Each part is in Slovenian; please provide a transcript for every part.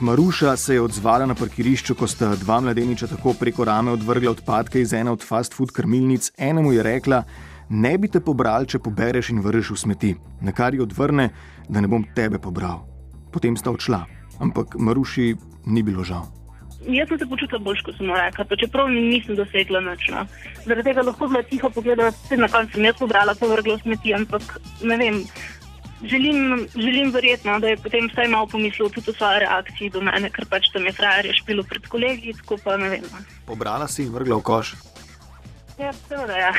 Maruša se je odzvala na parkirišču, ko sta dva mladeniča tako preko rame odvrgla odpadke iz ene od fast food krmilnic. Enemu je rekla, ne bi te pobral, če pobereš in vrneš v smeti. Na kar ji odvrne, da ne bom tebe pobral. Potem sta odšla, ampak Maruši ni bilo žal. Jaz sem se počutila bolj, kot sem rekla, pa čeprav nisem dosegla nič. No. Zaradi tega lahko zelo tiho pogledala, da na koncu sem jaz pobrala, pa vrgla v smeti, ampak ne vem. Želim, želim verjetno, da je potem vsaj malo pomislil tudi o svoji reakciji do mene, ker pač tam je frajer špilo pred kolegi, tako pa ne vem. no. Pobrala si in vrgla v koš. Ja, seveda, ja.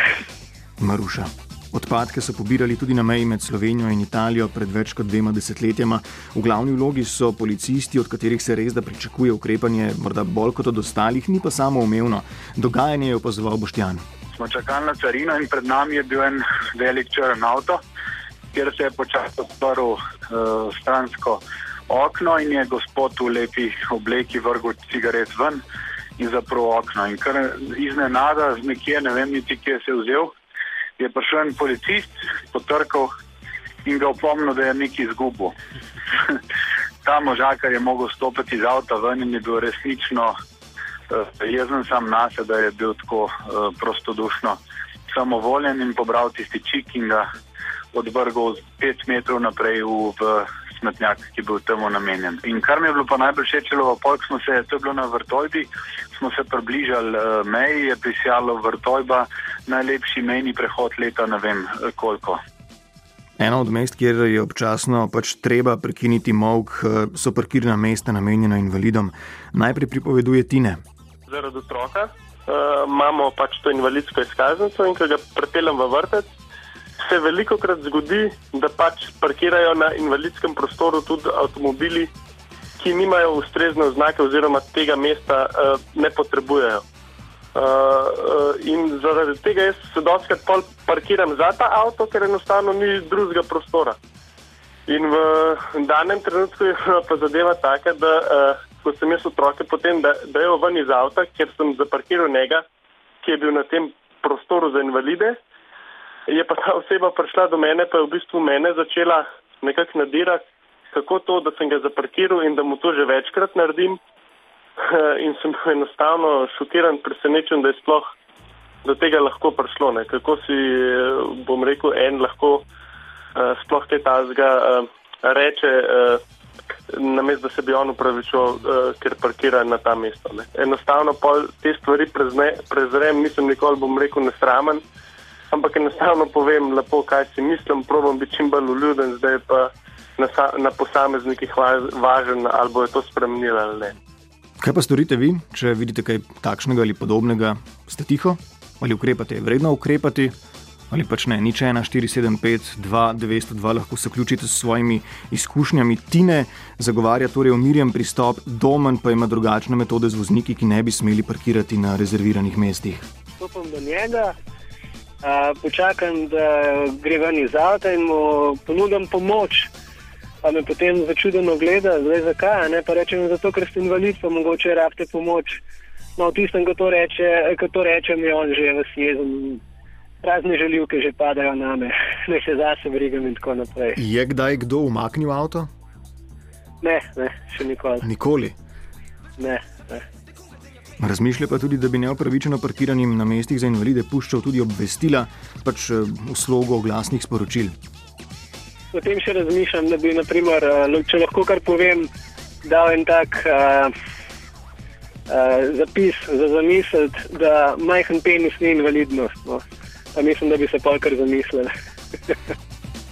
Maruša. Odpadke so pobirali tudi na meji med Slovenijo in Italijo pred več kot dvema desetletjema. V glavni vlogi so policisti, od katerih se res da pričakuje ukrepanje, morda bolj kot od ostalih, ni pa samo umevno. Dogajanje je opazoval Boštjan. Smo čakali na carino in pred nami je bil en velik črn avto, kjer se je počasi odprl uh, stransko okno in je gospod v lepi obleki vrgel cigaret ven in zaprl okno. In kar iznenada, nekje ne vem niti kje se je vzel, je prišel en policist, potrkal in ga opomnil, da je nekaj izgubil. Ta možakar je mogel stopiti iz avta ven in je bil resnično uh, jezen sam na sebe, da je bil tako uh, prostodušno samovoljen in pobral tisti čik in ga odvrgal pet metrov naprej v, v smetnjak, ki je bil temu namenjen. In kar mi je bilo pa najbolj všečilo, polk smo se, to je bilo na vrtojbi, smo se približali uh, meji, je prisjalo vrtojba, najlepši mejni prehod leta ne vem eh, koliko. Eno od mest, kjer je občasno pač treba prekiniti mok, so parkirna mesta namenjena invalidom. Najprej pripoveduje Tine. Zaradi otroka uh, imamo pač to invalidsko izkaznico in ko ga pripeljem v vrtec, se veliko krat zgodi, da pač parkirajo na invalidskem prostoru tudi avtomobili, ki nimajo ustrezne oznake oziroma tega mesta uh, ne potrebujejo. Uh, uh, in zaradi tega jaz se doskrat pol parkiram za ta avto, ker enostavno ni drugega prostora. In v danem trenutku je pa zadeva taka, da uh, ko sem jaz otroke potem dajo ven iz avta, ker sem zaparkiral njega, ki je bil na tem prostoru za invalide, je pa ta oseba prišla do mene, pa je v bistvu mene začela nekako nadirati, kako to, da sem ga zaparkiral in da mu to že večkrat naredim. In sem enostavno šokiran, presenečen, da je sploh do tega lahko prišlo. Ne. Kako si, bom rekel, en lahko uh, sploh te tazga uh, reče, uh, namesto da se bi on upravičil, uh, ker parkira na ta mesto. Ne. Enostavno te stvari prezne, prezrem, nisem nikoli, bom rekel, nesramen, ampak enostavno povem lepo, kaj si mislim, probam biti čim bolj uljuden, zdaj pa na, na posameznikih važen, ali bo je to spremenilo ali ne. Kaj pa storite vi, če vidite kaj takšnega ali podobnega? Ste tiho ali ukrepate? Je vredno ukrepati ali pač ne? Nič 1, 4, 7, 5, 2, 902 lahko se vključite s svojimi izkušnjami. Tine zagovarja torej umirjen pristop, domen pa ima drugačne metode z vozniki, ki ne bi smeli parkirati na rezerviranih mestih. Stopam do njega, počakam, da gre ven iz avta in mu ponudim pomoč pa me potem začudeno gleda, zdaj zakaj, ne pa rečem, zato ker ste invalid, pa mogoče rabite pomoč. No, v tistem, ko to reče, ko to reče mi on že v jezen. Razne želivke že padajo na me, ne se zase brigam in tako naprej. Je kdaj kdo umaknil avto? Ne, ne, še nikoli. Nikoli. Ne, ne. Razmišlja pa tudi, da bi neopravičeno parkiranim na mestih za invalide puščal tudi obvestila, pač v slogu glasnih sporočil. O tem še razmišljam, da bi, naprimer, če lahko kar povem, dal en tak uh, uh, zapis za zamisliti, da majhen penis ni invalidnost. No. Pa mislim, da bi se polkar zamislili.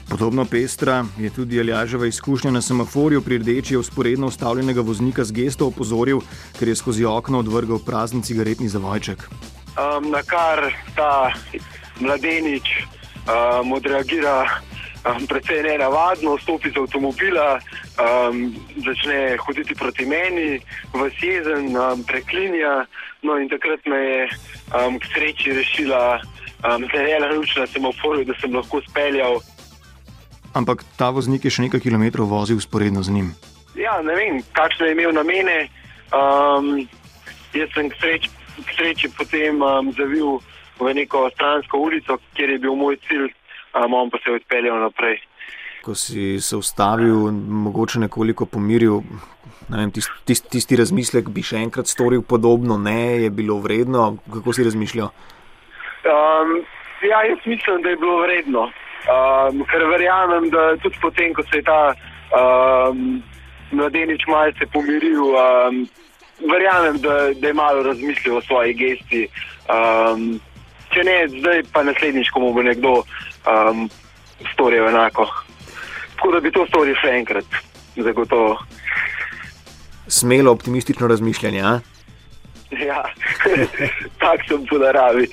Podobno pestra je tudi Aljaževa izkušnja na semaforju pri rdeči usporedno ustavljenega voznika z gesto opozoril, ker je skozi okno odvrgal prazen cigaretni zavojček. Um, na kar ta mladenič um, odreagira um, precej nenavadno, stopi z avtomobila, um, začne hoditi proti meni, vas jezen, um, preklinja. No in takrat me je um, k sreči rešila um, zelena luč na semaforju, da sem lahko speljal. Ampak ta voznik je še nekaj kilometrov vozil usporedno z njim. Ja, ne vem, kakšne je imel namene. Um, jaz sem k sreči, k sreči potem um, zavil v neko stransko ulico, kjer je bil moj cilj, um, on pa se je odpeljal naprej. Ko si se ustavil, mogoče nekoliko pomiril, Vem, tist, tist, tisti razmislek bi še enkrat storil podobno, ne je bilo vredno. Kako si razmišljal? Um, ja, jaz mislim, da je bilo vredno. Um, ker verjamem, da tudi potem, ko se je ta um, mladenič malce pomiril, um, verjamem, da, da je malo razmislil o svoji gesti. Um, če ne, zdaj pa naslednjič, ko mu bo nekdo um, storil enako. Tako da bi to storil še enkrat, zagotovo. Smelo optimistično razmišljanje. A? Ja, tak sem po naravi.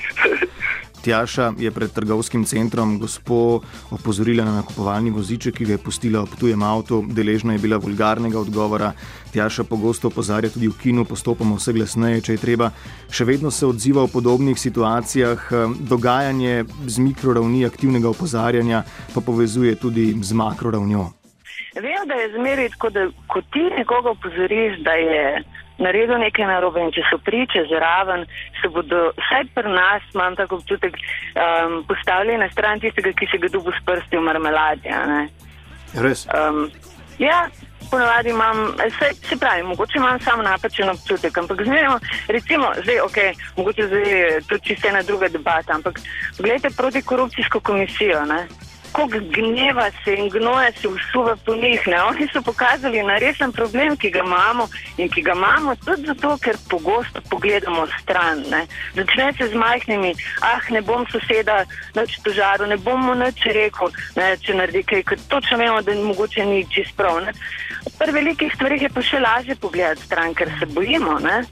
Tjaša je pred trgovskim centrom gospo opozorila na nakupovalni voziček, ki ga je pustila ob tujem avtu. Deležna je bila vulgarnega odgovora. Tjaša pogosto opozarja tudi v kinu, postopoma vse glasneje, če je treba. Še vedno se odziva v podobnih situacijah. Dogajanje z mikroravni aktivnega opozarjanja pa povezuje tudi z makroravnjo. Vem, da je zmeraj tako, da ko ti nekoga opozoriš, da je naredil nekaj narobe in če so priče zraven, se bodo, vsaj pri nas, imam tako občutek, um, postavili na stran tistega, ki se ga dubu s prsti v marmeladi. Res? Um, ja, ponovadi imam, se, se pravi, mogoče imam samo napačen občutek, ampak zmerno, recimo, zdaj, ok, mogoče zdaj je to čisto ena druga debata, ampak gledajte proti korupcijsko komisijo, ne? Koliko gneva se in gnoja se usuva po njih. Ne? Oni so pokazali na resen problem, ki ga imamo in ki ga imamo tudi zato, ker pogosto pogledamo stran. Ne? Začne se z majhnimi, ah, ne bom soseda več požaril, ne bom mu nič rekel, ne, če naredi kaj, ker točno vemo, da mogoče ni čist prav. Pri velikih stvarih je pa še lažje pogledati stran, ker se bojimo. Ne?